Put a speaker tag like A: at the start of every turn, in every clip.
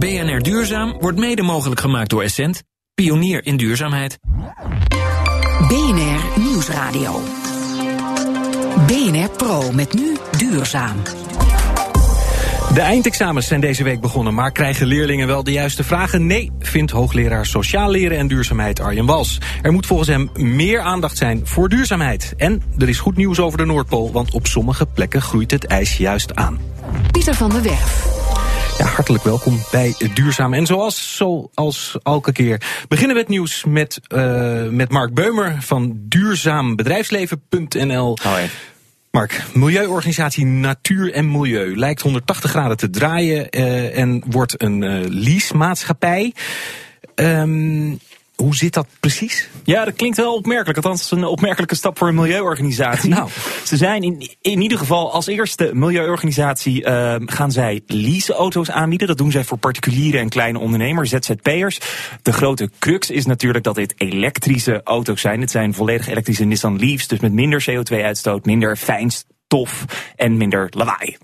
A: BNR Duurzaam wordt mede mogelijk gemaakt door Essent, pionier in duurzaamheid.
B: BNR Nieuwsradio. BNR Pro met nu duurzaam.
C: De eindexamens zijn deze week begonnen, maar krijgen leerlingen wel de juiste vragen? Nee, vindt hoogleraar Sociaal Leren en Duurzaamheid Arjen Wals. Er moet volgens hem meer aandacht zijn voor duurzaamheid. En er is goed nieuws over de Noordpool, want op sommige plekken groeit het ijs juist aan.
B: Pieter van der Werf.
C: Ja, hartelijk welkom bij Duurzaam. En zoals, zoals elke keer beginnen we het nieuws met, uh, met Mark Beumer van duurzaambedrijfsleven.nl.
D: Hoi.
C: Mark, milieuorganisatie Natuur en Milieu lijkt 180 graden te draaien uh, en wordt een uh, leasemaatschappij. Um, hoe zit dat precies?
D: Ja, dat klinkt wel opmerkelijk. Althans, een opmerkelijke stap voor een milieuorganisatie.
C: Nou.
D: Ze zijn in, in ieder geval als eerste milieuorganisatie uh, gaan zij leaseauto's aanbieden. Dat doen zij voor particuliere en kleine ondernemers, ZZP'ers. De grote crux is natuurlijk dat dit elektrische auto's zijn. Het zijn volledig elektrische Nissan Leafs, dus met minder CO2-uitstoot, minder fijnstof en minder lawaai.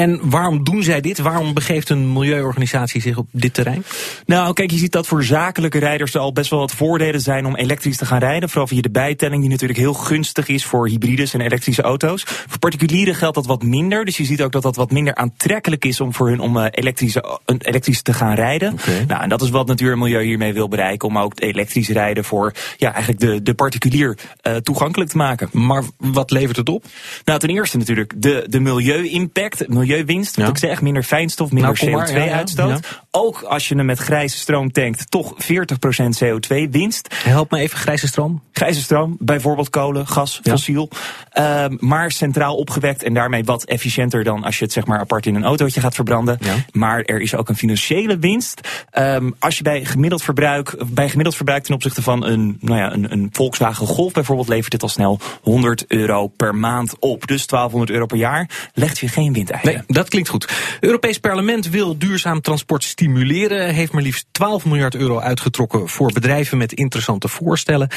C: En waarom doen zij dit? Waarom begeeft een milieuorganisatie zich op dit terrein?
D: Nou, kijk, je ziet dat voor zakelijke rijders er al best wel wat voordelen zijn om elektrisch te gaan rijden. Vooral via de bijtelling, die natuurlijk heel gunstig is voor hybrides en elektrische auto's. Voor particulieren geldt dat wat minder. Dus je ziet ook dat dat wat minder aantrekkelijk is om voor hun om elektrische, elektrisch te gaan rijden.
C: Okay.
D: Nou, en dat is wat Natuur en Milieu hiermee wil bereiken. Om ook elektrisch rijden voor ja, eigenlijk de, de particulier uh, toegankelijk te maken.
C: Maar wat levert het op?
D: Nou, ten eerste natuurlijk de, de milieu-impact milieuwinst. Wat
C: Ja.
D: ik zeg, minder fijnstof, minder
C: Nou, kom maar, ja, ja,
D: CO2-uitstoot. Ook als je hem met grijze stroom tankt, toch 40% CO2-winst.
C: Help me even, grijze stroom.
D: Grijze stroom, bijvoorbeeld kolen, gas,
C: Ja.
D: fossiel. Ehm, maar centraal opgewekt en daarmee wat efficiënter dan als je het zeg maar apart in een autootje gaat verbranden.
C: Ja.
D: Maar er is ook een financiële winst. Ehm, als je bij gemiddeld verbruik, bij gemiddeld verbruik ten opzichte van een, nou ja, een, een Volkswagen Golf bijvoorbeeld, levert dit al snel 100 euro per maand op. Dus 1200 euro per jaar legt je geen windeieren.
C: Nee, dat klinkt goed. Het Europees Parlement wil duurzaam transport stimuleren. Heeft maar liefst 12 miljard euro uitgetrokken voor bedrijven met interessante voorstellen.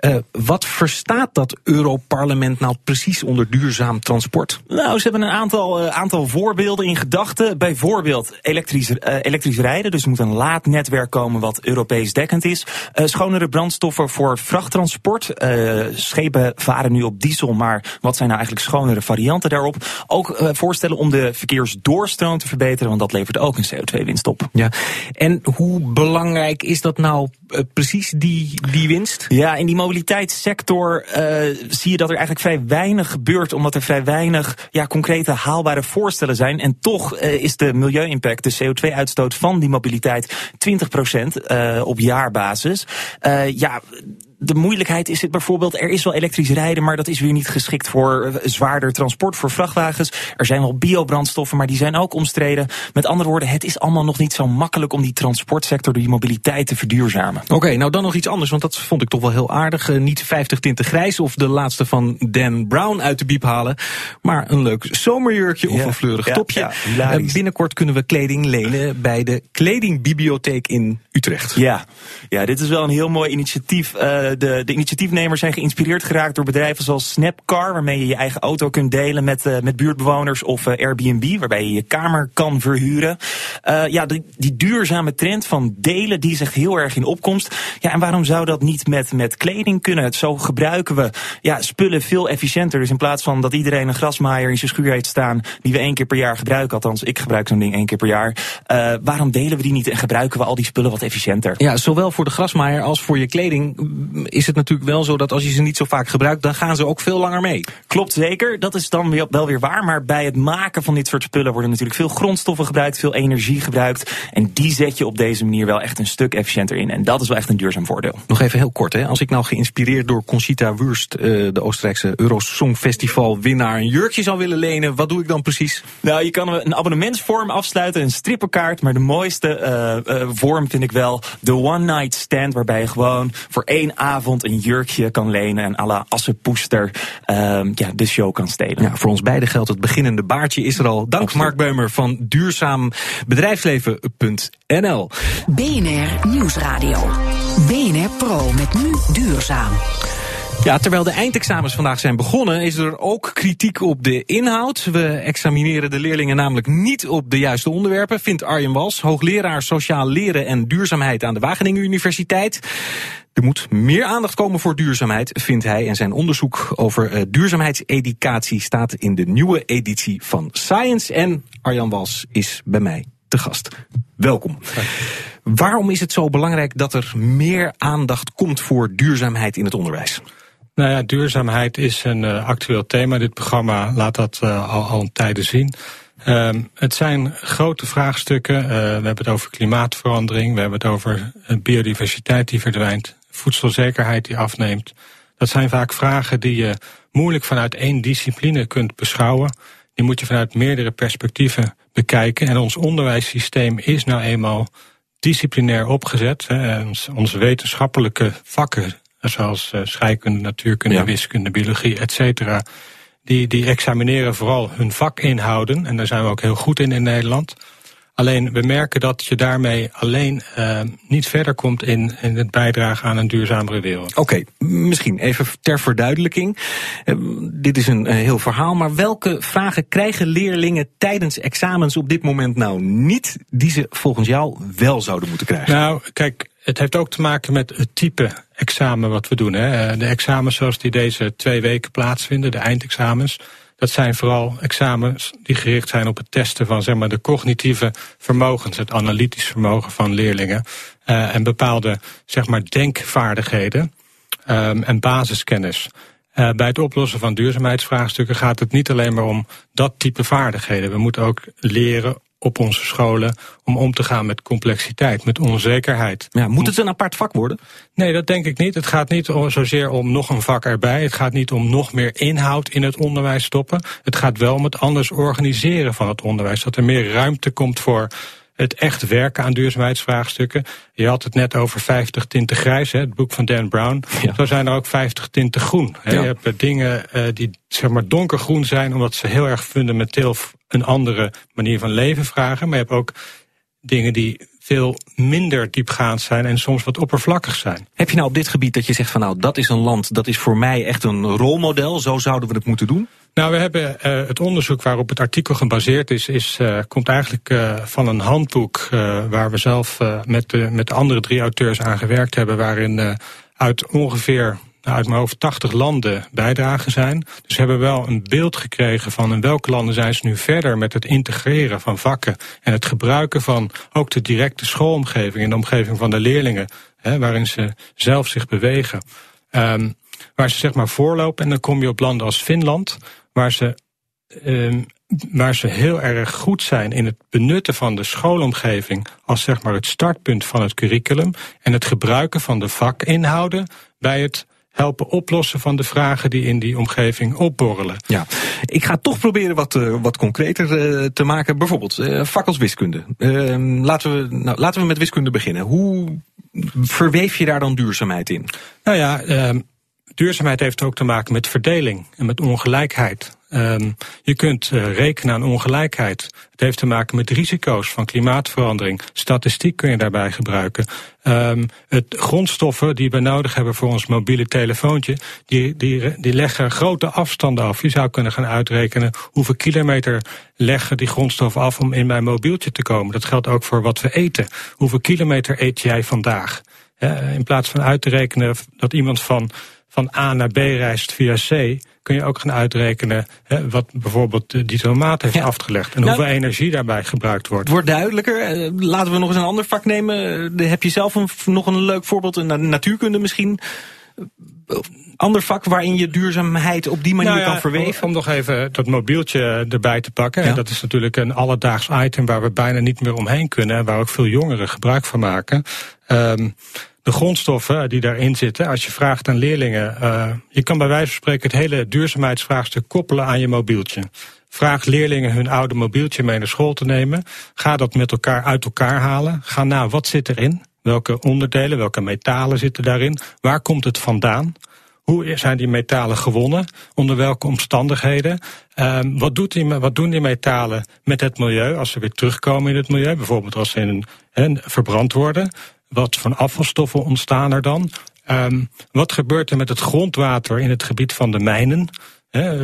C: Uh, wat verstaat dat Europarlement nou precies onder duurzaam transport?
D: Nou, ze hebben een aantal, uh, aantal voorbeelden in gedachten. Bijvoorbeeld elektrisch, uh, elektrisch rijden. Dus er moet een laadnetwerk komen wat Europees dekkend is. Schonere brandstoffen voor vrachttransport. Schepen varen nu op diesel, maar wat zijn nou eigenlijk schonere varianten daarop? Ook voorstellen om de verkeersdoorstroom te verbeteren, want dat levert ook een CO2-winst op.
C: Ja, en hoe belangrijk is dat nou uh, precies, die, die winst?
D: Ja, in die mobiliteitssector uh, zie je dat er eigenlijk vrij weinig gebeurt, omdat er vrij weinig ja, concrete haalbare voorstellen zijn. En toch uh, is de milieu-impact, de CO2-uitstoot van die mobiliteit 20% uh, op jaarbasis. Ja de moeilijkheid is het bijvoorbeeld, er is wel elektrisch rijden, maar dat is weer niet geschikt voor uh, zwaarder transport, voor vrachtwagens. Er zijn wel biobrandstoffen, maar die zijn ook omstreden. Met andere woorden, het is allemaal nog niet zo makkelijk om die transportsector, die mobiliteit te verduurzamen.
C: Oké, okay, nou dan nog iets anders, want dat vond ik toch wel heel aardig. Uh, niet 50 tinten grijs of de laatste van Dan Brown uit de biep halen, maar een leuk zomerjurkje of een fleurig
D: ja,
C: topje.
D: ja.
C: Uh, binnenkort kunnen we kleding lenen bij de kledingbibliotheek in Utrecht.
D: Ja, ja dit is wel een heel mooi initiatief. Uh, de, de initiatiefnemers zijn geïnspireerd geraakt door bedrijven zoals Snapcar, waarmee je je eigen auto kunt delen met, uh, met buurtbewoners, of uh, Airbnb, waarbij je je kamer kan verhuren. Uh, ja, die, die duurzame trend van delen, die is echt heel erg in opkomst. Ja, en waarom zou dat niet met, met kleding kunnen? Zo gebruiken we ja, spullen veel efficiënter. Dus in plaats van dat iedereen een grasmaaier in zijn schuur heeft staan, die we één keer per jaar gebruiken, althans ik gebruik zo'n ding één keer per jaar, waarom delen we die niet en gebruiken we al die spullen wat efficiënter?
C: Ja, zowel voor de grasmaaier als voor je kleding is het natuurlijk wel zo dat als je ze niet zo vaak gebruikt, dan gaan ze ook veel langer mee.
D: Klopt zeker, dat is dan wel weer waar. Maar bij het maken van dit soort spullen worden natuurlijk veel grondstoffen gebruikt, veel energie gebruikt. En die zet je op deze manier wel echt een stuk efficiënter in. En dat is wel echt een duurzaam voordeel.
C: Nog even heel kort, hè. als ik nou geïnspireerd door Conchita Wurst, uh, de Oostenrijkse Eurosong Festival winnaar, een jurkje zou willen lenen, wat doe ik dan precies?
D: Nou, je kan een abonnementsvorm afsluiten, een strippenkaart. Maar de mooiste uh, uh, vorm vind ik wel de one night stand, waarbij je gewoon voor één avond een jurkje kan lenen en à la Assepoester uh, ja, de show kan stelen.
C: Ja, voor ons beiden geldt het beginnende baardje is er al. Dank
D: Absoluut.
C: Mark Beumer van duurzaambedrijfsleven.nl.
B: BNR Nieuwsradio. BNR Pro met nu duurzaam.
C: Ja, terwijl de eindexamens vandaag zijn begonnen, is er ook kritiek op de inhoud. We examineren de leerlingen namelijk niet op de juiste onderwerpen, vindt Arjen Wals, hoogleraar sociaal leren en duurzaamheid aan de Wageningen Universiteit. Er moet meer aandacht komen voor duurzaamheid, vindt hij. En zijn onderzoek over uh, duurzaamheidseducatie staat in de nieuwe editie van Science. En Arjan Wals is bij mij te gast. Welkom. Waarom is het zo belangrijk dat er meer aandacht komt voor duurzaamheid in het onderwijs?
E: Nou ja, duurzaamheid is een uh, actueel thema. Dit programma laat dat uh, al, al een tijden zien. Um, het zijn grote vraagstukken. Uh, we hebben het over klimaatverandering, we hebben het over biodiversiteit die verdwijnt, voedselzekerheid die afneemt. Dat zijn vaak vragen die je moeilijk vanuit één discipline kunt beschouwen. Die moet je vanuit meerdere perspectieven bekijken. En ons onderwijssysteem is nou eenmaal disciplinair opgezet. Hè. Onze wetenschappelijke vakken zoals uh, scheikunde, natuurkunde, ja. wiskunde, biologie, et cetera. Die, die examineren vooral hun vakinhouden. En daar zijn we ook heel goed in in Nederland. Alleen we merken dat je daarmee alleen uh, niet verder komt in, in het bijdragen aan een duurzamere wereld.
C: Oké, okay, misschien even ter verduidelijking. Uh, dit is een uh, heel verhaal, maar welke vragen krijgen leerlingen tijdens examens op dit moment nou niet, die ze volgens jou wel zouden moeten krijgen?
E: Nou, kijk, het heeft ook te maken met het type examen wat we doen. Hè. De examens zoals die deze twee weken plaatsvinden, de eindexamens. Dat zijn vooral examens die gericht zijn op het testen van zeg maar, de cognitieve vermogens, het analytisch vermogen van leerlingen. Uh, en bepaalde zeg maar, denkvaardigheden um, en basiskennis. Uh, bij het oplossen van duurzaamheidsvraagstukken gaat het niet alleen maar om dat type vaardigheden. We moeten ook leren op onze scholen om om te gaan met complexiteit, met onzekerheid.
C: Ja, moet het een apart vak worden?
E: Nee, dat denk ik niet. Het gaat niet zozeer om nog een vak erbij. Het gaat niet om nog meer inhoud in het onderwijs stoppen. Het gaat wel om het anders organiseren van het onderwijs. Dat er meer ruimte komt voor het echt werken aan duurzaamheidsvraagstukken. Je had het net over 50 tinten grijs, hè, het boek van Dan Brown. Ja. Zo zijn er ook 50 tinten groen. Hè. Ja. Je hebt dingen uh, die zeg maar donkergroen zijn, omdat ze heel erg fundamenteel een andere manier van leven vragen. Maar je hebt ook dingen die veel minder diepgaand zijn en soms wat oppervlakkig zijn.
C: Heb je nou op dit gebied dat je zegt van nou dat is een land, dat is voor mij echt een rolmodel, zo zouden we het moeten doen?
E: Nou, we hebben uh, het onderzoek waarop het artikel gebaseerd is, is uh, komt eigenlijk uh, van een handboek waar we zelf met, de, met de andere drie auteurs aan gewerkt hebben, waarin uit ongeveer uit mijn hoofd 80 landen bijdragen zijn. Dus we hebben wel een beeld gekregen van in welke landen zijn ze nu verder met het integreren van vakken en het gebruiken van ook de directe schoolomgeving en de omgeving van de leerlingen, hè, waarin ze zelf zich bewegen. Um, waar ze zeg maar voorlopen en dan kom je op landen als Finland, waar ze, um, waar ze heel erg goed zijn in het benutten van de schoolomgeving als zeg maar het startpunt van het curriculum en het gebruiken van de vakinhouden bij het helpen oplossen van de vragen die in die omgeving opborrelen.
C: Ja, ik ga toch proberen wat, uh, wat concreter uh, te maken. Bijvoorbeeld uh, vak als wiskunde. Ehm, laten, we, nou, laten we met wiskunde beginnen. Hoe verweef je daar dan duurzaamheid in?
E: Nou ja, ehm, duurzaamheid heeft ook te maken met verdeling en met ongelijkheid. Um, je kunt uh, rekenen aan ongelijkheid. Het heeft te maken met risico's van klimaatverandering. Statistiek kun je daarbij gebruiken. Um, het grondstoffen die we nodig hebben voor ons mobiele telefoontje, die, die, die leggen grote afstanden af. Je zou kunnen gaan uitrekenen hoeveel kilometer leggen die grondstoffen af om in mijn mobieltje te komen. Dat geldt ook voor wat we eten. Hoeveel kilometer eet jij vandaag? Uh, in plaats van uit te rekenen dat iemand van van A naar B reist via C, kun je ook gaan uitrekenen hè, wat bijvoorbeeld die tomaat heeft ja. afgelegd. En nou, hoeveel energie daarbij gebruikt wordt.
C: Wordt duidelijker. Uh, laten we nog eens een ander vak nemen. Uh, heb je zelf een, nog een leuk voorbeeld, een natuurkunde misschien? Ander vak waarin je duurzaamheid op die manier
E: nou ja,
C: kan verweven?
E: Om nog even dat mobieltje erbij te pakken. Ja. Dat is natuurlijk een alledaags item waar we bijna niet meer omheen kunnen. En waar ook veel jongeren gebruik van maken. Um, de grondstoffen die daarin zitten. Als je vraagt aan leerlingen, uh, je kan bij wijze van spreken het hele duurzaamheidsvraagstuk koppelen aan je mobieltje. Vraag leerlingen hun oude mobieltje mee naar school te nemen. Ga dat met elkaar uit elkaar halen. Ga na, wat zit erin? Welke onderdelen, welke metalen zitten daarin? Waar komt het vandaan? Hoe zijn die metalen gewonnen? Onder welke omstandigheden? Um, wat, doet die, wat doen die metalen met het milieu als ze weer terugkomen in het milieu? Bijvoorbeeld als ze in een verbrand worden. Wat voor afvalstoffen ontstaan er dan? Um, wat gebeurt er met het grondwater in het gebied van de mijnen?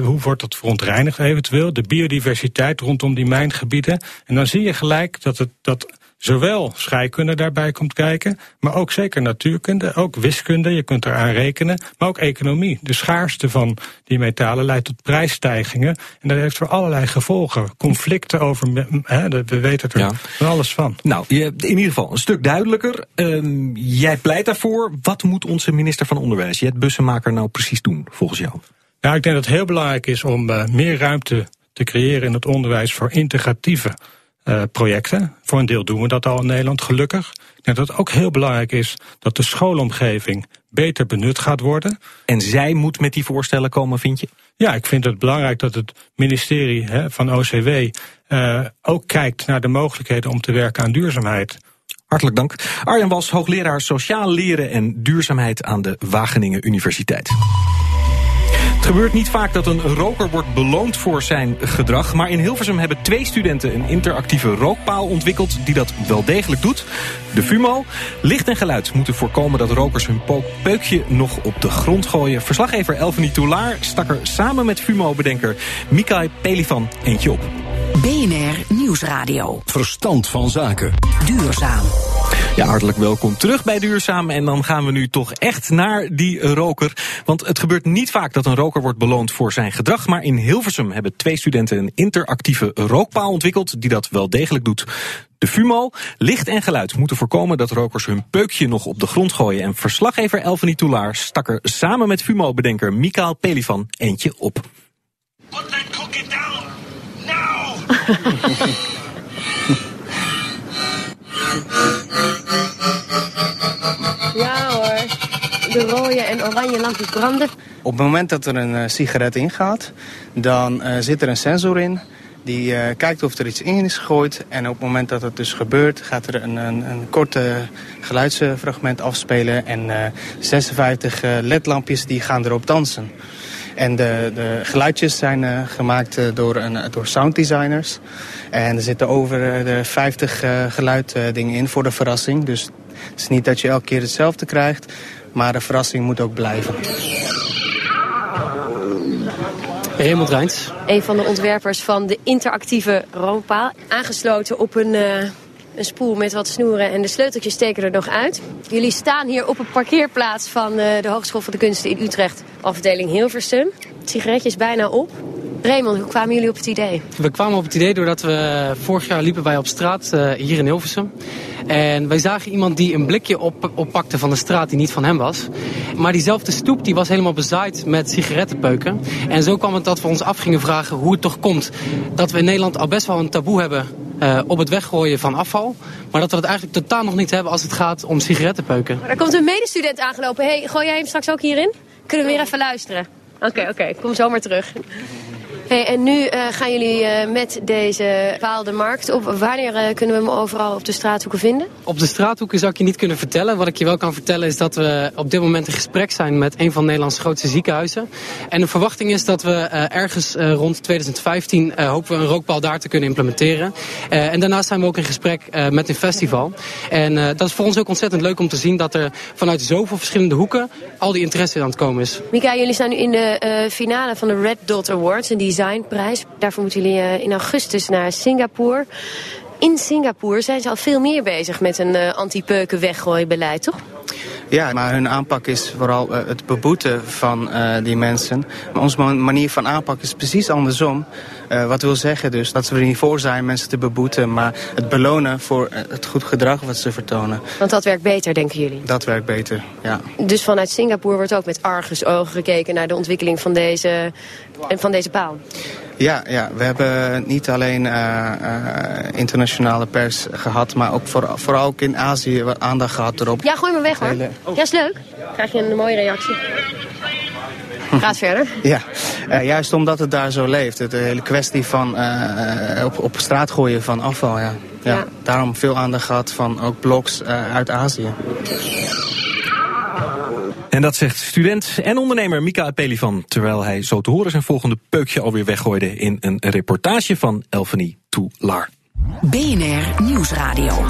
E: Hoe wordt dat verontreinigd eventueel? De biodiversiteit rondom die mijngebieden. En dan zie je gelijk dat, het, dat zowel scheikunde daarbij komt kijken, maar ook zeker natuurkunde, ook wiskunde, je kunt eraan rekenen, maar ook economie. De schaarste van die metalen leidt tot prijsstijgingen en dat heeft voor allerlei gevolgen. Conflicten over, we weten er van alles van.
C: Nou, in ieder geval een stuk duidelijker. Uh, jij pleit daarvoor. Wat moet onze minister van Onderwijs, Jet Bussemaker, nou precies doen, volgens jou?
E: Nou, ik denk dat het heel belangrijk is om uh, meer ruimte te creëren in het onderwijs voor integratieve uh, projecten. Voor een deel doen we dat al in Nederland, gelukkig. Ik denk dat het ook heel belangrijk is dat de schoolomgeving beter benut gaat worden.
C: En zij moet met die voorstellen komen, vind je?
E: Ja, ik vind het belangrijk dat het ministerie hè, van OCW uh, ook kijkt naar de mogelijkheden om te werken aan duurzaamheid.
C: Hartelijk dank. Arjan Was, hoogleraar sociaal leren en duurzaamheid aan de Wageningen Universiteit. Gebeurt niet vaak dat een roker wordt beloond voor zijn gedrag. Maar in Hilversum hebben twee studenten een interactieve rookpaal ontwikkeld die dat wel degelijk doet. De FUMO. Licht en geluid moeten voorkomen dat rokers hun peukje nog op de grond gooien. Verslaggever Elvenie Toulaar stak er samen met FUMO-bedenker Mikael Pelifan eentje op.
B: BNR Nieuwsradio.
F: Verstand van zaken.
B: Duurzaam.
C: Ja, hartelijk welkom terug bij Duurzaam. En dan gaan we nu toch echt naar die roker. Want het gebeurt niet vaak dat een roker wordt beloond voor zijn gedrag. Maar in Hilversum hebben twee studenten een interactieve rookpaal ontwikkeld die dat wel degelijk doet. De FUMO, licht en geluid moeten voorkomen dat rokers hun peukje nog op de grond gooien. En verslaggever Elvenie Toulaar stak er samen met FUMO-bedenker Mikael Pelifan eentje op.
G: Ja hoor, de rode en oranje lampjes branden.
H: Op het moment dat er een uh, sigaret ingaat, dan uh, zit er een sensor in... Die uh, kijkt of er iets in is gegooid. En op het moment dat het dus gebeurt, gaat er een, een, een korte geluidsfragment afspelen. En 56 ledlampjes die gaan erop dansen. En de, de geluidjes zijn uh, gemaakt uh, door, een, door sounddesigners. En er zitten over de 50 uh, geluiddingen in voor de verrassing. Dus het is niet dat je elke keer hetzelfde krijgt. Maar de verrassing moet ook blijven.
I: Raymond Rijns.
G: Een van de ontwerpers van de interactieve rookpaal. Aangesloten op een een spoel met wat snoeren en de sleuteltjes steken er nog uit. Jullie staan hier op een parkeerplaats van de Hogeschool van de Kunsten in Utrecht, afdeling Hilversum. Het sigaretje is bijna op. Raymond, hoe kwamen jullie op het idee?
I: We kwamen op het idee doordat we vorig jaar liepen wij op straat uh, hier in Hilversum. En wij zagen iemand die een blikje op, oppakte van de straat die niet van hem was. Maar diezelfde stoep die was helemaal bezaaid met sigarettenpeuken. En zo kwam het dat we ons af gingen vragen hoe het toch komt dat we in Nederland al best wel een taboe hebben uh, op het weggooien van afval. Maar dat we het eigenlijk totaal nog niet hebben als het gaat om sigarettenpeuken.
G: Maar er komt een medestudent aangelopen. Hey, gooi jij hem straks ook hierin? Kunnen we weer even luisteren? Oké, okay, oké. Okay. Kom zo maar terug. Hey, en nu uh, gaan jullie uh, met deze paal de markt op. Wanneer uh, kunnen we hem overal op de straathoeken vinden?
I: Op de straathoeken zou ik je niet kunnen vertellen. Wat ik je wel kan vertellen is dat we op dit moment in gesprek zijn met een van Nederlands grootste ziekenhuizen. En de verwachting is dat we ergens rond 2015 hopen we een rookpaal daar te kunnen implementeren. en daarnaast zijn we ook in gesprek met een festival. En dat is voor ons ook ontzettend leuk om te zien dat er vanuit zoveel verschillende hoeken al die interesse aan het komen is.
G: Mika, jullie staan nu in de finale van de Red Dot Awards. En die Designprijs. Daarvoor moeten jullie uh, in augustus naar Singapore. In Singapore zijn ze al veel meer bezig met een uh, anti-peuken weggooibeleid, toch?
H: Ja, maar hun aanpak is vooral uh, het beboeten van uh, die mensen. Maar onze manier van aanpak is precies andersom. Uh, wat wil zeggen dus dat we er niet voor zijn mensen te beboeten... maar het belonen voor het goed gedrag wat ze vertonen.
G: Want dat werkt beter, denken jullie?
H: Dat werkt beter, ja.
G: Dus vanuit Singapore wordt ook met argusogen gekeken... naar de ontwikkeling van deze, van deze paal?
H: Ja, ja, we hebben niet alleen uh, uh, internationale pers gehad, maar ook voor, vooral ook in Azië aandacht gehad erop.
G: Ja, gooi maar weg hoor. Hele... Ja, is leuk. Krijg je een mooie reactie. Gaat verder.
H: Ja, uh, juist omdat het daar zo leeft. De hele kwestie van op, op straat gooien van afval, ja. ja. ja. Daarom veel aandacht gehad van ook blogs uit Azië.
C: En dat zegt student en ondernemer Mika Pelifan... terwijl hij zo te horen zijn volgende peukje alweer weggooide... in een reportage van Elfanie Toulaar.
B: BNR Nieuwsradio.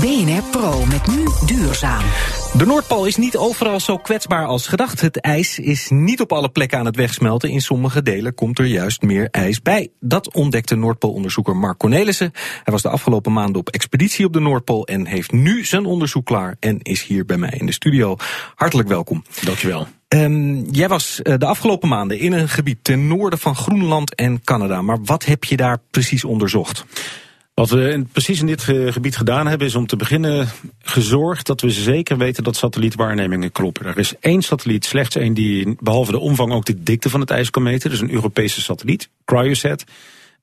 B: BNR Pro met nu duurzaam.
C: De Noordpool is niet overal zo kwetsbaar als gedacht. Het ijs is niet op alle plekken aan het wegsmelten. In sommige delen komt er juist meer ijs bij. Dat ontdekte Noordpoolonderzoeker Mark Cornelissen. Hij was de afgelopen maanden op expeditie op de Noordpool en heeft nu zijn onderzoek klaar en is hier bij mij in de studio. Hartelijk welkom.
F: Dankjewel.
C: Um, jij was uh, de afgelopen maanden in een gebied ten noorden van Groenland en Canada. Maar wat heb je daar precies onderzocht?
F: Wat we in, precies in dit gebied gedaan hebben, is om te beginnen gezorgd dat we zeker weten dat satellietwaarnemingen kloppen. Er is één satelliet, slechts één, die behalve de omvang ook de dikte van het ijs kan meten. Dus een Europese satelliet, Cryosat.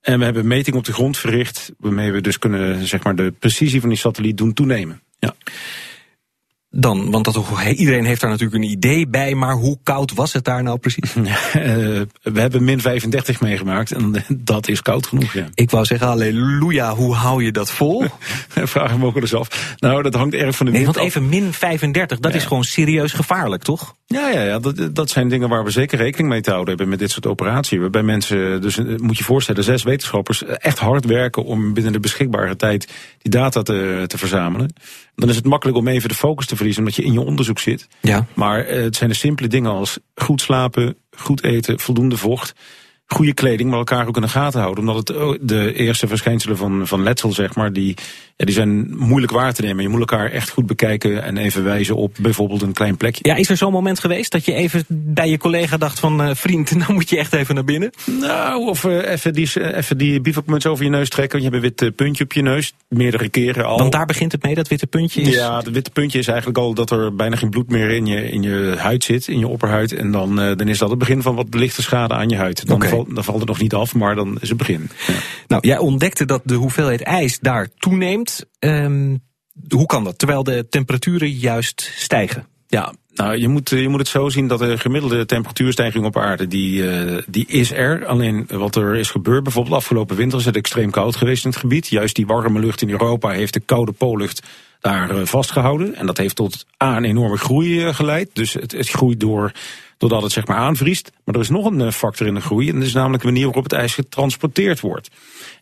F: En we hebben meting op de grond verricht, waarmee we dus kunnen zeg maar, de precisie van die satelliet doen toenemen. Ja
C: dan? Want dat, iedereen heeft daar natuurlijk een idee bij, maar hoe koud was het daar nou precies?
F: Eh, we hebben min 35 meegemaakt en dat is koud genoeg. Ja.
C: Ik wou zeggen, halleluja, hoe hou je dat vol?
F: Vragen we ook eens af. Nou, dat hangt erg van de
C: nee, want even min 35, dat is gewoon serieus gevaarlijk, toch?
F: Ja, ja, ja dat, dat zijn dingen waar we zeker rekening mee te houden hebben met dit soort operaties. Waarbij mensen, dus eh, moet je voorstellen, zes wetenschappers echt hard werken om binnen de beschikbare tijd die data te, te verzamelen. Dan is het makkelijk om even de focus te verliezen, omdat je in je onderzoek zit. Ja. Maar uh, het zijn de simpele dingen als goed slapen, goed eten, voldoende vocht goede kleding, maar elkaar ook in de gaten houden. Omdat het de eerste verschijnselen van, van letsel, zeg maar, die, ja, die zijn moeilijk waar te nemen. Je moet elkaar echt goed bekijken en even wijzen op bijvoorbeeld een klein plekje.
C: Ja, is er zo'n moment geweest dat je even bij je collega dacht van uh, vriend, nou moet je echt even naar binnen?
F: Nou, of uh, even die, even die bivakmuts over je neus trekken. Want je hebt een wit puntje op je neus, meerdere keren al.
C: Want daar begint het mee, dat witte puntje is?
F: Ja, het witte puntje is eigenlijk al dat er bijna geen bloed meer in je, in je huid zit, in je opperhuid. En dan, dan is dat het begin van wat lichte schade aan je huid. Dan, dan valt het nog niet af, maar dan is het begin. Ja.
C: Nou, jij ontdekte dat de hoeveelheid ijs daar toeneemt. Um, hoe kan dat? Terwijl de temperaturen juist stijgen.
F: Ja, nou, je moet, je moet het zo zien dat de gemiddelde temperatuurstijging op aarde, die, uh, die is er. Alleen wat er is gebeurd, bijvoorbeeld afgelopen winter is het extreem koud geweest in het gebied. Juist die warme lucht in Europa heeft de koude poollucht daar uh, vastgehouden. En dat heeft tot A, een enorme groei uh, geleid. Dus het, het groeit door doordat het zeg maar aanvriest. Maar er is nog een eh, factor in de groei. En dat is namelijk de manier waarop het ijs getransporteerd wordt.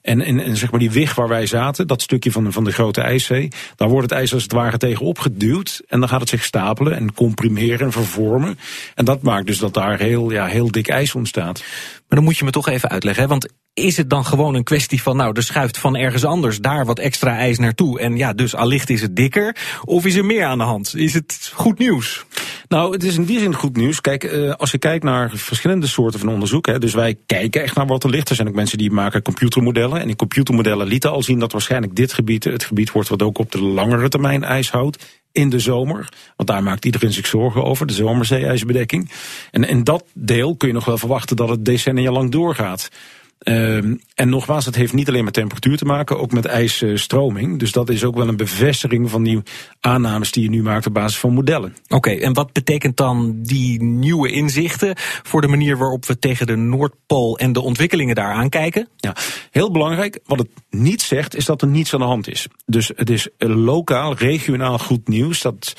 F: En, en zeg maar die wig waar wij zaten, dat stukje van van de grote ijszee, daar wordt het ijs als het ware tegenop geduwd. En dan gaat het zich stapelen en comprimeren en vervormen. En dat maakt dus dat daar heel, ja, heel dik ijs ontstaat.
C: Maar dan moet je me toch even uitleggen, hè? want is het dan gewoon een kwestie van, nou, er schuift van ergens anders daar wat extra ijs naartoe. En ja, dus allicht is het dikker. Of is er meer aan de hand? Is het goed nieuws?
F: Nou, het is in die zin goed nieuws. Kijk, uh, als je kijkt naar verschillende soorten van onderzoek, hè, dus wij kijken echt naar wat er ligt. Er zijn ook mensen die maken computermodellen. En die computermodellen lieten al zien dat waarschijnlijk dit gebied het gebied wordt wat ook op de langere termijn ijs houdt in de zomer. Want daar maakt iedereen zich zorgen over, de zomerzee-ijsbedekking. En in dat deel kun je nog wel verwachten dat het decennia lang doorgaat. Uh, en nogmaals, het heeft niet alleen met temperatuur te maken, ook met ijsstroming. Dus dat is ook wel een bevestiging van die aannames die je nu maakt op basis van modellen.
C: Oké, en wat betekent dan die nieuwe inzichten voor de manier waarop we tegen de Noordpool en de ontwikkelingen daar aankijken?
F: Ja, heel belangrijk. Wat het niet zegt, is dat er niets aan de hand is. Dus het is lokaal, regionaal goed nieuws. Dat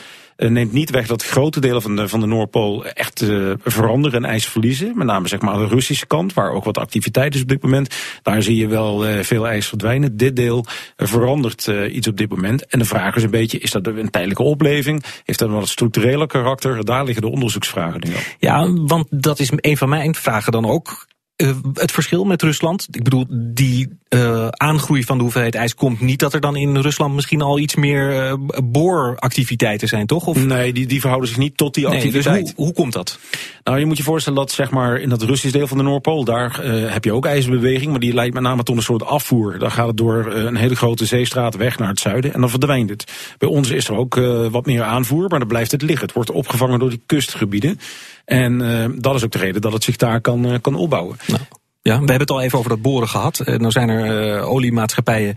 F: neemt niet weg dat grote delen van de, van de Noordpool echt uh, veranderen en ijs verliezen. Met name zeg maar aan de Russische kant, waar ook wat activiteit is op dit moment. Daar zie je wel uh, veel ijs verdwijnen. Dit deel verandert iets op dit moment. En de vraag is een beetje, is dat een tijdelijke opleving? Heeft dat wel een structurele karakter? Daar liggen de onderzoeksvragen nu op.
C: Ja, want dat is een van mijn vragen dan ook. Uh, het verschil met Rusland? Ik bedoel, die uh, aangroei van de hoeveelheid ijs komt niet dat er dan in Rusland misschien al iets meer uh, booractiviteiten zijn, toch? Of?
F: Nee, die, die verhouden zich niet tot die nee, activiteit.
C: Dus hoe, hoe komt dat?
F: Nou, je moet je voorstellen dat zeg maar in dat Russisch deel van de Noordpool, daar heb je ook ijsbeweging, maar die leidt met name tot een soort afvoer. Daar gaat het door een hele grote zeestraat weg naar het zuiden en dan verdwijnt het. Bij ons is er ook wat meer aanvoer, maar dan blijft het liggen. Het wordt opgevangen door die kustgebieden. En uh, dat is ook de reden dat het zich daar kan, uh, kan opbouwen. Nou.
C: Ja, we hebben het al even over dat boren gehad. Uh, nou zijn er uh, oliemaatschappijen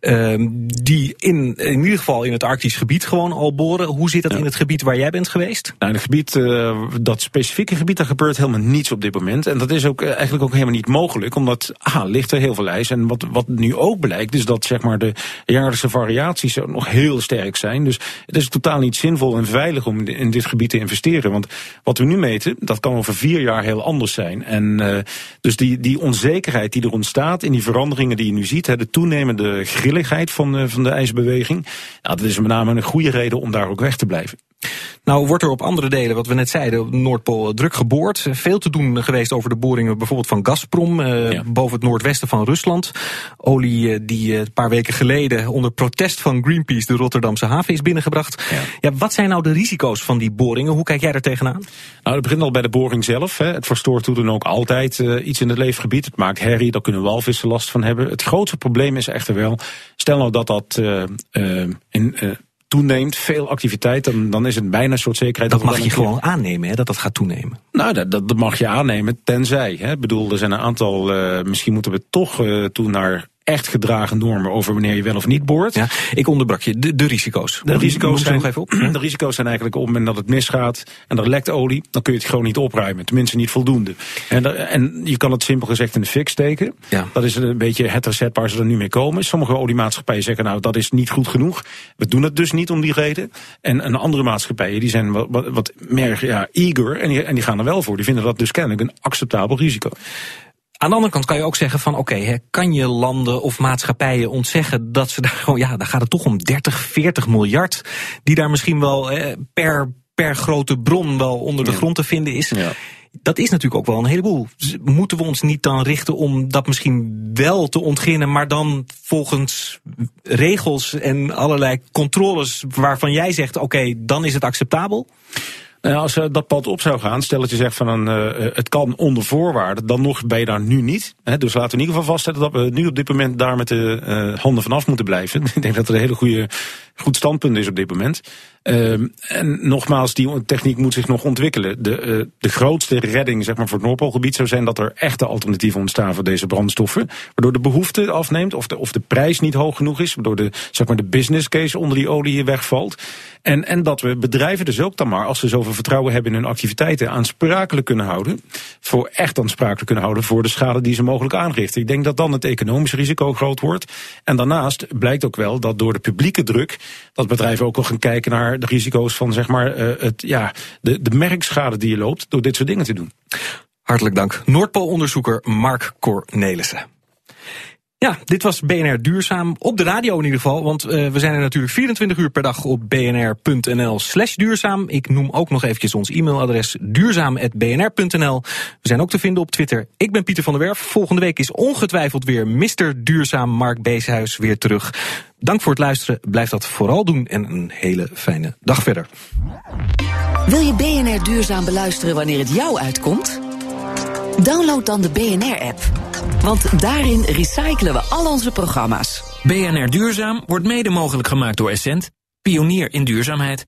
C: uh, die in, in ieder geval in het Arktisch gebied gewoon al boren. Hoe zit dat ja. in het gebied waar jij bent geweest?
F: Nou, in het gebied, uh, dat specifieke gebied, daar gebeurt helemaal niets op dit moment. En dat is ook eigenlijk ook helemaal niet mogelijk, omdat ah, ligt er heel veel ijs. En wat, wat nu ook blijkt, is dat zeg maar de jaarlijkse variaties nog heel sterk zijn. Dus het is totaal niet zinvol en veilig om in dit gebied te investeren. Want wat we nu meten, dat kan over vier jaar heel anders zijn. En dus die die onzekerheid die er ontstaat in die veranderingen die je nu ziet, hè, de toenemende grilligheid van, uh, van de ijsbeweging, nou, dat is met name een goede reden om daar ook weg te blijven.
C: Nou wordt er op andere delen, wat we net zeiden, op de Noordpool druk geboord. Veel te doen geweest over de boringen bijvoorbeeld van Gazprom, eh, boven het noordwesten van Rusland. Olie eh, die een paar weken geleden onder protest van Greenpeace de Rotterdamse haven is binnengebracht. Ja. ja. wat zijn nou de risico's van die boringen? Hoe kijk jij er tegenaan?
F: Nou, het begint al bij de boring zelf. Hè. Het verstoort hoe dan ook altijd uh, iets in het leefgebied. Het maakt herrie, daar kunnen walvissen last van hebben. Het grootste probleem is echter wel, stel nou dat dat in toeneemt, veel activiteit, dan, dan is het bijna een soort zekerheid.
C: Dat, dat mag je gewoon aannemen, hè, dat dat gaat toenemen.
F: Nou, dat, dat mag je aannemen, tenzij. Hè. Ik bedoel, er zijn een aantal, uh, misschien moeten we toch uh, toe naar echt gedragen normen over wanneer je wel of niet boort.
C: Ja, ik onderbrak je. De, de risico's.
F: De risico's, zijn, nog even op. de risico's zijn eigenlijk op het moment dat het misgaat en er lekt olie, dan kun je het gewoon niet opruimen. Tenminste niet voldoende. En, en je kan het simpel gezegd in de fik steken. Ja. Dat is een beetje het recept waar ze er nu mee komen. Sommige oliemaatschappijen zeggen nou dat is niet goed genoeg. We doen het dus niet om die reden. En een andere maatschappijen die zijn wat, wat, wat meer ja, eager en die, en die gaan er wel voor. Die vinden dat dus kennelijk een acceptabel risico.
C: Aan de andere kant kan je ook zeggen van oké, okay, kan je landen of maatschappijen ontzeggen dat ze daar gewoon, ja, daar gaat het toch om 30, 40 miljard, die daar misschien wel per, per grote bron wel onder de grond te vinden is. Ja. Dat is natuurlijk ook wel een heleboel. Moeten we ons niet dan richten om dat misschien wel te ontginnen, maar dan volgens regels en allerlei controles waarvan jij zegt: oké, dan is het acceptabel?
F: Nou, als uh, dat pad op zou gaan, stel dat je zegt van een, uh, het kan onder voorwaarden, dan nog ben je daar nu niet. Hè, dus laten we in ieder geval vaststellen dat we nu op dit moment daar met de uh, handen vanaf moeten blijven. Ik denk dat het een hele goede, goed standpunt is op dit moment. Uh, en nogmaals, die techniek moet zich nog ontwikkelen. De, uh, de grootste redding zeg maar, voor het Noordpoolgebied zou zijn dat er echte alternatieven ontstaan voor deze brandstoffen. Waardoor de behoefte afneemt of de, of de prijs niet hoog genoeg is. Waardoor de, zeg maar, de business case onder die olie hier wegvalt. En, en dat we bedrijven dus ook dan maar, als ze zoveel vertrouwen hebben in hun activiteiten, aansprakelijk kunnen houden. Voor echt aansprakelijk kunnen houden voor de schade die ze mogelijk aanrichten. Ik denk dat dan het economische risico groot wordt. En daarnaast blijkt ook wel dat door de publieke druk, dat bedrijven ook wel gaan kijken de risico's van zeg maar, uh, het, ja, de, de merkschade die je loopt door dit soort dingen te doen.
C: Hartelijk dank. Noordpoolonderzoeker Mark Cornelissen. Ja, dit was BNR Duurzaam. Op de radio in ieder geval. Want uh, we zijn er natuurlijk 24 uur per dag op bnr.nl slash duurzaam. Ik noem ook nog eventjes ons e-mailadres duurzaam.bnr.nl. We zijn ook te vinden op Twitter. Ik ben Pieter van der Werf. Volgende week is ongetwijfeld weer Mr. Duurzaam Mark Beeshuis weer terug. Dank voor het luisteren. Blijf dat vooral doen en een hele fijne dag verder.
B: Wil je BNR Duurzaam beluisteren wanneer het jou uitkomt? Download dan de BNR-app. Want daarin recyclen we al onze programma's.
A: BNR Duurzaam wordt mede mogelijk gemaakt door Essent, pionier in duurzaamheid.